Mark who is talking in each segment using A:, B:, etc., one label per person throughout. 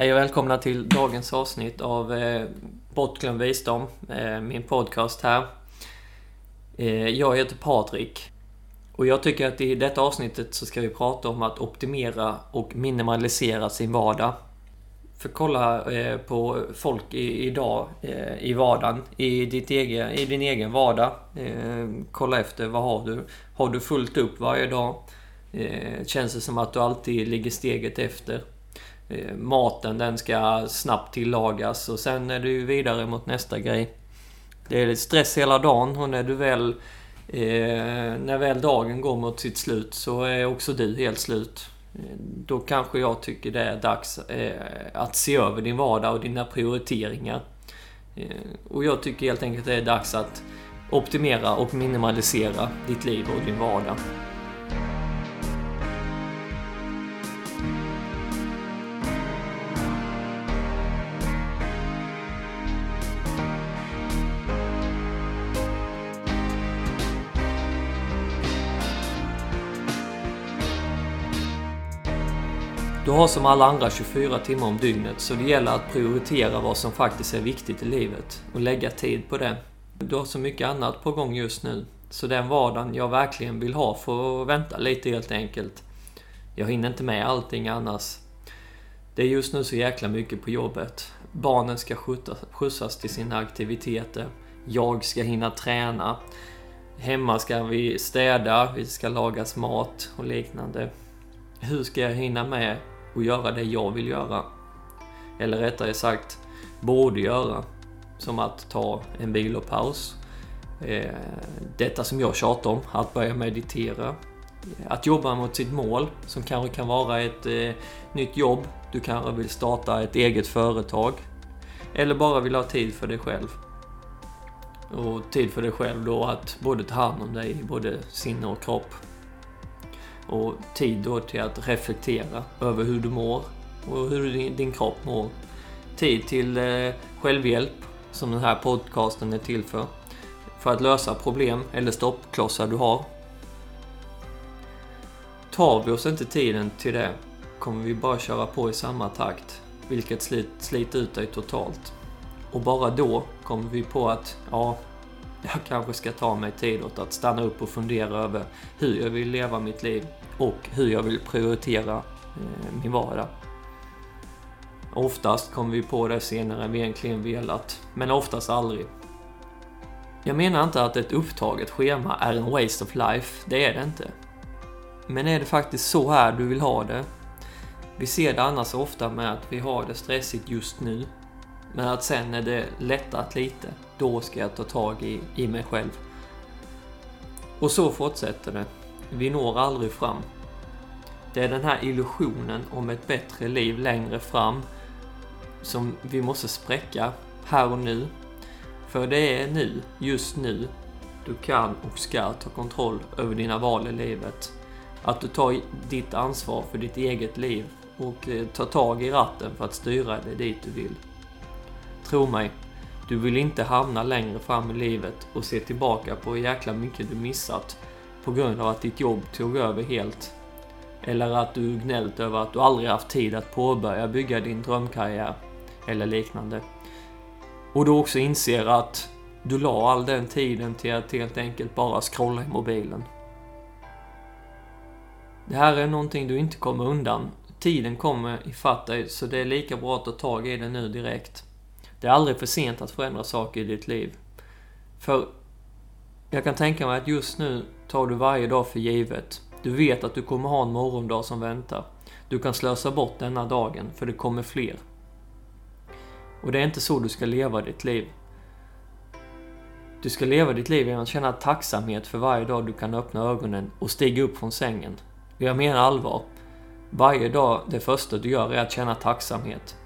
A: Hej och välkomna till dagens avsnitt av eh, Bortglömd visdom, eh, min podcast här. Eh, jag heter Patrik. Och jag tycker att i detta avsnittet så ska vi prata om att optimera och minimalisera sin vardag. För kolla eh, på folk i, idag eh, i vardagen, i, ditt egen, i din egen vardag. Eh, kolla efter, vad har du? Har du fullt upp varje dag? Eh, känns det som att du alltid ligger steget efter? Eh, maten den ska snabbt tillagas och sen är du vidare mot nästa grej. Det är stress hela dagen och när du väl eh, när väl dagen går mot sitt slut så är också du helt slut. Eh, då kanske jag tycker det är dags eh, att se över din vardag och dina prioriteringar. Eh, och jag tycker helt enkelt det är dags att optimera och minimalisera ditt liv och din vardag. Du har som alla andra 24 timmar om dygnet, så det gäller att prioritera vad som faktiskt är viktigt i livet och lägga tid på det. Du har så mycket annat på gång just nu, så den vardagen jag verkligen vill ha får vänta lite helt enkelt. Jag hinner inte med allting annars. Det är just nu så jäkla mycket på jobbet. Barnen ska skjutsas till sina aktiviteter. Jag ska hinna träna. Hemma ska vi städa, vi ska lagas mat och liknande. Hur ska jag hinna med och göra det jag vill göra. Eller rättare sagt, borde göra. Som att ta en vilopaus. Eh, detta som jag tjatar om, att börja meditera. Eh, att jobba mot sitt mål, som kanske kan vara ett eh, nytt jobb. Du kanske vill starta ett eget företag. Eller bara vill ha tid för dig själv. Och tid för dig själv då att både ta hand om dig, både sinne och kropp och tid då till att reflektera över hur du mår och hur din, din kropp mår. Tid till eh, självhjälp, som den här podcasten är till för. För att lösa problem eller stoppklossar du har. Tar vi oss inte tiden till det kommer vi bara köra på i samma takt, vilket slit, sliter ut dig totalt. Och bara då kommer vi på att, ja, jag kanske ska ta mig tid åt att stanna upp och fundera över hur jag vill leva mitt liv och hur jag vill prioritera eh, min vardag. Oftast kommer vi på det senare än vi egentligen velat, men oftast aldrig. Jag menar inte att ett upptaget schema är en waste of life, det är det inte. Men är det faktiskt så här du vill ha det? Vi ser det annars ofta med att vi har det stressigt just nu, men att sen när det lättat lite, då ska jag ta tag i, i mig själv. Och så fortsätter det. Vi når aldrig fram. Det är den här illusionen om ett bättre liv längre fram som vi måste spräcka här och nu. För det är nu, just nu, du kan och ska ta kontroll över dina val i livet. Att du tar ditt ansvar för ditt eget liv och eh, tar tag i ratten för att styra dig dit du vill. Tro mig, du vill inte hamna längre fram i livet och se tillbaka på hur jäkla mycket du missat på grund av att ditt jobb tog över helt. Eller att du gnällt över att du aldrig haft tid att påbörja bygga din drömkarriär. Eller liknande. Och du också inser att du la all den tiden till att helt enkelt bara scrolla i mobilen. Det här är någonting du inte kommer undan. Tiden kommer ifatt dig, så det är lika bra att ta tag i det nu direkt. Det är aldrig för sent att förändra saker i ditt liv. För jag kan tänka mig att just nu tar du varje dag för givet. Du vet att du kommer ha en morgondag som väntar. Du kan slösa bort denna dagen, för det kommer fler. Och det är inte så du ska leva ditt liv. Du ska leva ditt liv genom att känna tacksamhet för varje dag du kan öppna ögonen och stiga upp från sängen. Och jag menar allvar. Varje dag, det första du gör är att känna tacksamhet.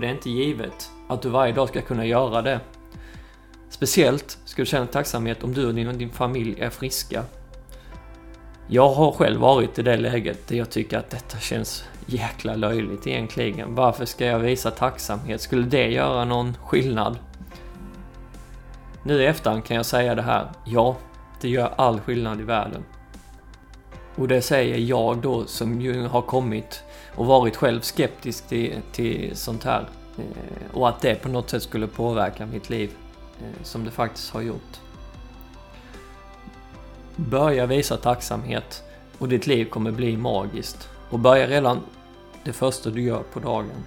A: För det är inte givet att du varje dag ska kunna göra det. Speciellt ska du känna tacksamhet om du och din, din familj är friska. Jag har själv varit i det läget där jag tycker att detta känns jäkla löjligt egentligen. Varför ska jag visa tacksamhet? Skulle det göra någon skillnad? Nu i efterhand kan jag säga det här. Ja, det gör all skillnad i världen. Och det säger jag då som ju har kommit och varit själv skeptisk till, till sånt här. Eh, och att det på något sätt skulle påverka mitt liv, eh, som det faktiskt har gjort. Börja visa tacksamhet och ditt liv kommer bli magiskt. Och börja redan det första du gör på dagen.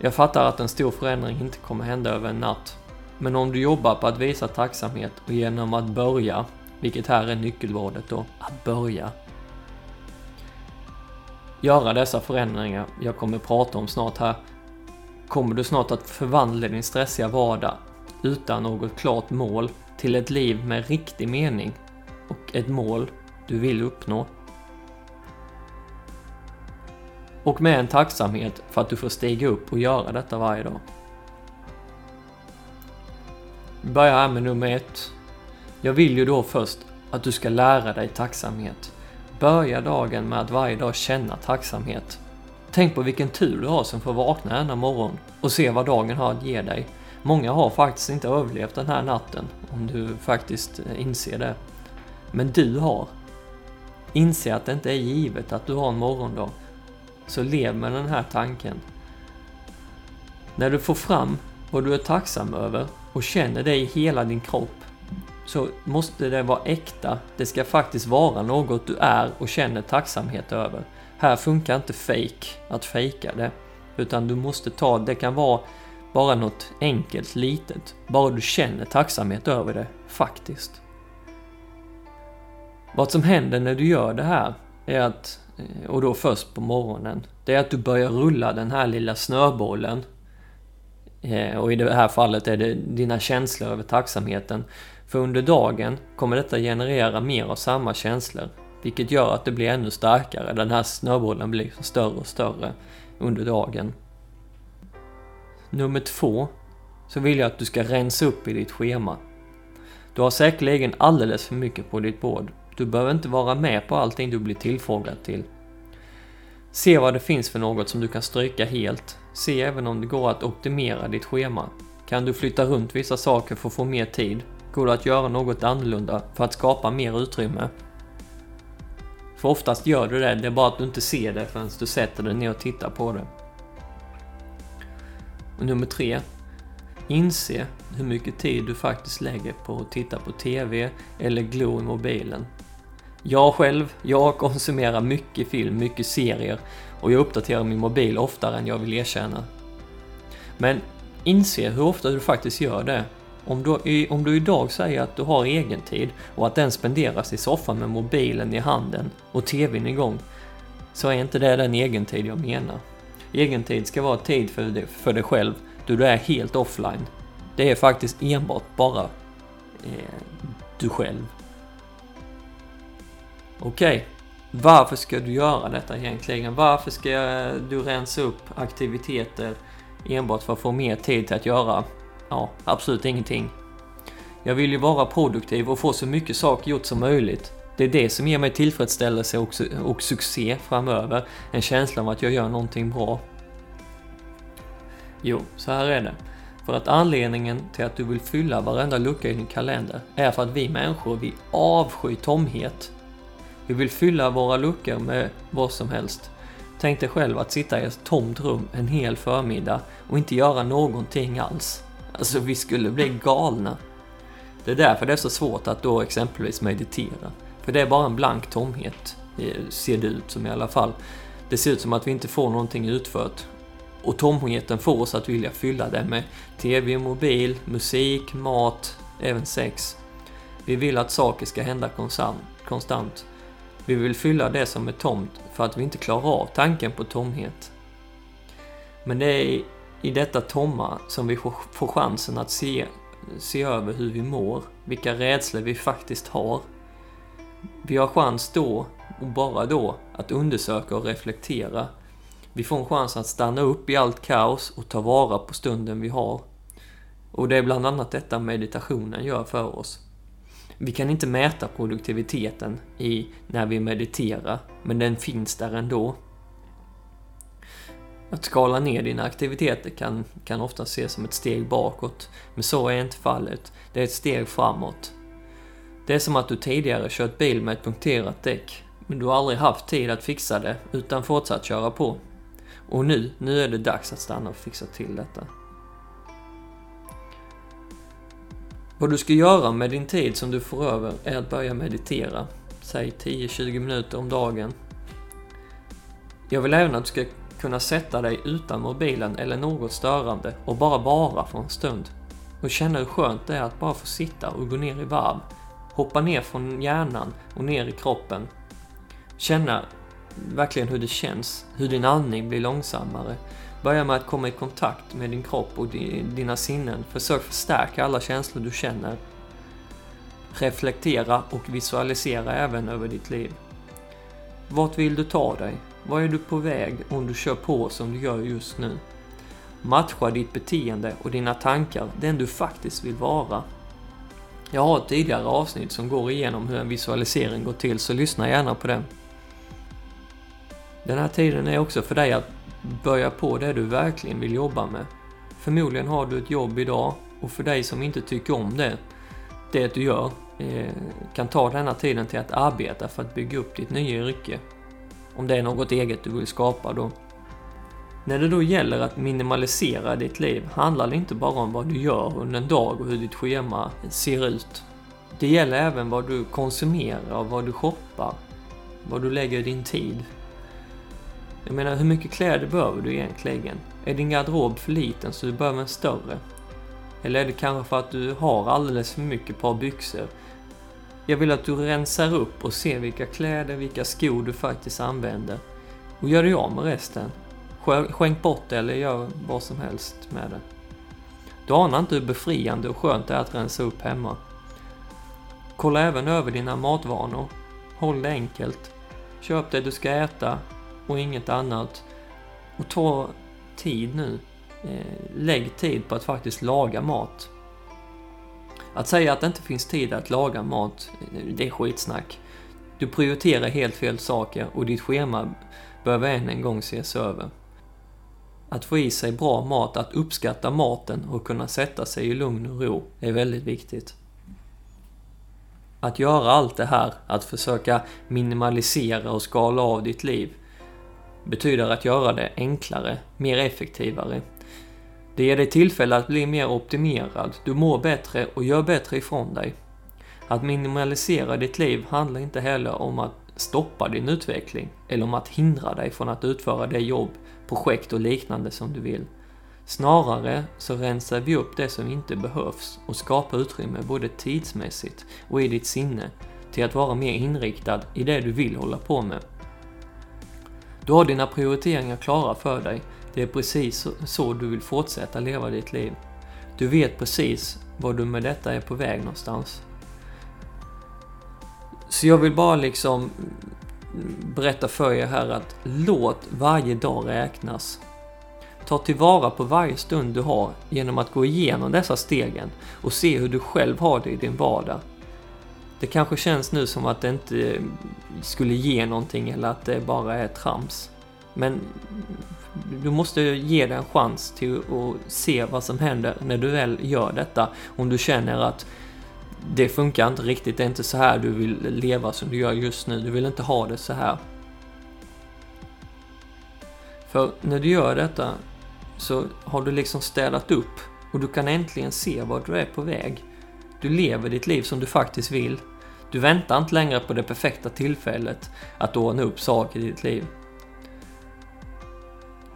A: Jag fattar att en stor förändring inte kommer hända över en natt. Men om du jobbar på att visa tacksamhet och genom att börja, vilket här är nyckelordet då, att börja. Göra dessa förändringar jag kommer prata om snart här, kommer du snart att förvandla din stressiga vardag utan något klart mål till ett liv med riktig mening och ett mål du vill uppnå. Och med en tacksamhet för att du får stiga upp och göra detta varje dag. Vi börjar här med nummer ett. Jag vill ju då först att du ska lära dig tacksamhet. Börja dagen med att varje dag känna tacksamhet. Tänk på vilken tur du har som får vakna denna morgon och se vad dagen har att ge dig. Många har faktiskt inte överlevt den här natten, om du faktiskt eh, inser det. Men du har. Inse att det inte är givet att du har en morgondag. Så lev med den här tanken. När du får fram vad du är tacksam över och känner det i hela din kropp så måste det vara äkta. Det ska faktiskt vara något du är och känner tacksamhet över. Här funkar inte fake, att fejka det. Utan du måste ta, det kan vara bara något enkelt, litet. Bara du känner tacksamhet över det, faktiskt. Vad som händer när du gör det här är att, eh, och då först på morgonen, det är att du börjar rulla den här lilla snöbollen. Eh, och i det här fallet är det dina känslor över tacksamheten. För under dagen kommer detta generera mer av samma känslor. Vilket gör att det blir ännu starkare. Den här snöbollen blir större och större under dagen. Nummer två, så vill jag att du ska rensa upp i ditt schema. Du har säkerligen alldeles för mycket på ditt bord. Du behöver inte vara med på allting du blir tillfrågad till. Se vad det finns för något som du kan stryka helt. Se även om det går att optimera ditt schema. Kan du flytta runt vissa saker för att få mer tid? Går det att göra något annorlunda för att skapa mer utrymme? För oftast gör du det, det är bara att du inte ser det förrän du sätter dig ner och tittar på det. Och nummer tre, inse hur mycket tid du faktiskt lägger på att titta på TV eller glo i mobilen. Jag själv, jag konsumerar mycket film, mycket serier och jag uppdaterar min mobil oftare än jag vill erkänna. Men inse hur ofta du faktiskt gör det. Om du, om du idag säger att du har egen tid och att den spenderas i soffan med mobilen i handen och TVn igång, så är inte det den egentid jag menar. Egentid ska vara tid för dig, för dig själv, då du är helt offline. Det är faktiskt enbart bara eh, du själv. Okej, okay. varför ska du göra detta egentligen? Varför ska du rensa upp aktiviteter enbart för att få mer tid till att göra, ja, absolut ingenting? Jag vill ju vara produktiv och få så mycket saker gjort som möjligt. Det är det som ger mig tillfredsställelse och, och succé framöver. En känsla av att jag gör någonting bra. Jo, så här är det. För att anledningen till att du vill fylla varenda lucka i din kalender är för att vi människor, vi avskyr tomhet. Vi vill fylla våra luckor med vad som helst. Tänk dig själv att sitta i ett tomt rum en hel förmiddag och inte göra någonting alls. Alltså, vi skulle bli galna. Det är därför det är så svårt att då exempelvis meditera. För det är bara en blank tomhet, eh, ser det ut som i alla fall. Det ser ut som att vi inte får någonting utfört. Och tomheten får oss att vilja fylla det med TV, mobil, musik, mat, även sex. Vi vill att saker ska hända konstant. Vi vill fylla det som är tomt för att vi inte klarar av tanken på tomhet. Men det är i detta tomma som vi får chansen att se, se över hur vi mår, vilka rädslor vi faktiskt har. Vi har chans då, och bara då, att undersöka och reflektera vi får en chans att stanna upp i allt kaos och ta vara på stunden vi har. Och det är bland annat detta meditationen gör för oss. Vi kan inte mäta produktiviteten i när vi mediterar, men den finns där ändå. Att skala ner dina aktiviteter kan, kan ofta ses som ett steg bakåt, men så är inte fallet. Det är ett steg framåt. Det är som att du tidigare kört bil med ett punkterat däck, men du har aldrig haft tid att fixa det, utan fortsatt köra på. Och nu, nu är det dags att stanna och fixa till detta. Vad du ska göra med din tid som du får över är att börja meditera. Säg 10-20 minuter om dagen. Jag vill även att du ska kunna sätta dig utan mobilen eller något störande och bara vara för en stund. Och känna hur skönt det är att bara få sitta och gå ner i varv. Hoppa ner från hjärnan och ner i kroppen. Känna verkligen hur det känns, hur din andning blir långsammare. Börja med att komma i kontakt med din kropp och dina sinnen. Försök förstärka alla känslor du känner. Reflektera och visualisera även över ditt liv. Vart vill du ta dig? Var är du på väg om du kör på som du gör just nu? Matcha ditt beteende och dina tankar den du faktiskt vill vara. Jag har ett tidigare avsnitt som går igenom hur en visualisering går till, så lyssna gärna på den. Den här tiden är också för dig att börja på det du verkligen vill jobba med. Förmodligen har du ett jobb idag och för dig som inte tycker om det, det du gör, eh, kan ta denna tiden till att arbeta för att bygga upp ditt nya yrke. Om det är något eget du vill skapa då. När det då gäller att minimalisera ditt liv handlar det inte bara om vad du gör under en dag och hur ditt schema ser ut. Det gäller även vad du konsumerar, vad du shoppar, vad du lägger din tid. Jag menar, hur mycket kläder behöver du egentligen? Är din garderob för liten så du behöver en större? Eller är det kanske för att du har alldeles för mycket par byxor? Jag vill att du rensar upp och ser vilka kläder, vilka skor du faktiskt använder. Och gör dig av med resten. Skänk bort det eller gör vad som helst med det. Du anar inte hur befriande och skönt det är att rensa upp hemma. Kolla även över dina matvanor. Håll det enkelt. Köp det du ska äta och inget annat. Och ta tid nu. Eh, lägg tid på att faktiskt laga mat. Att säga att det inte finns tid att laga mat, det är skitsnack. Du prioriterar helt fel saker och ditt schema behöver än en gång ses över. Att få i sig bra mat, att uppskatta maten och kunna sätta sig i lugn och ro är väldigt viktigt. Att göra allt det här, att försöka minimalisera och skala av ditt liv, betyder att göra det enklare, mer effektivare. Det ger dig tillfälle att bli mer optimerad, du mår bättre och gör bättre ifrån dig. Att minimalisera ditt liv handlar inte heller om att stoppa din utveckling eller om att hindra dig från att utföra det jobb, projekt och liknande som du vill. Snarare så rensar vi upp det som inte behövs och skapar utrymme både tidsmässigt och i ditt sinne till att vara mer inriktad i det du vill hålla på med. Du har dina prioriteringar klara för dig. Det är precis så du vill fortsätta leva ditt liv. Du vet precis var du med detta är på väg någonstans. Så jag vill bara liksom berätta för er här att låt varje dag räknas. Ta tillvara på varje stund du har genom att gå igenom dessa stegen och se hur du själv har det i din vardag. Det kanske känns nu som att det inte skulle ge någonting eller att det bara är trams. Men du måste ge det en chans till att se vad som händer när du väl gör detta. Om du känner att det funkar inte riktigt, det är inte så här du vill leva som du gör just nu. Du vill inte ha det så här. För när du gör detta så har du liksom städat upp och du kan äntligen se vart du är på väg. Du lever ditt liv som du faktiskt vill. Du väntar inte längre på det perfekta tillfället att ordna upp saker i ditt liv.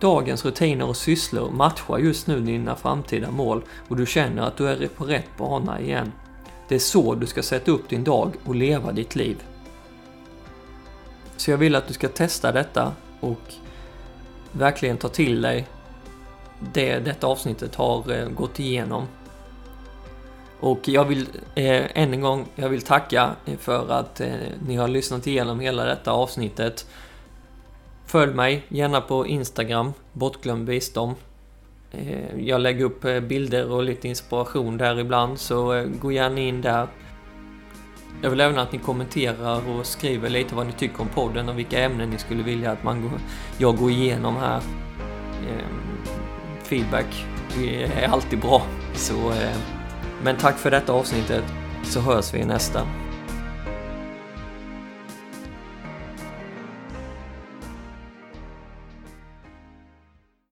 A: Dagens rutiner och sysslor matchar just nu dina framtida mål och du känner att du är på rätt bana igen. Det är så du ska sätta upp din dag och leva ditt liv. Så jag vill att du ska testa detta och verkligen ta till dig det detta avsnittet har eh, gått igenom. Och jag vill eh, än en gång, jag vill tacka eh, för att eh, ni har lyssnat igenom hela detta avsnittet. Följ mig gärna på Instagram, bortglömd visdom. Eh, jag lägger upp eh, bilder och lite inspiration där ibland, så eh, gå gärna in där. Jag vill även att ni kommenterar och skriver lite vad ni tycker om podden och vilka ämnen ni skulle vilja att man går, jag går igenom här. Ehm, feedback är alltid bra. Så, men tack för detta avsnittet, så hörs vi i nästa.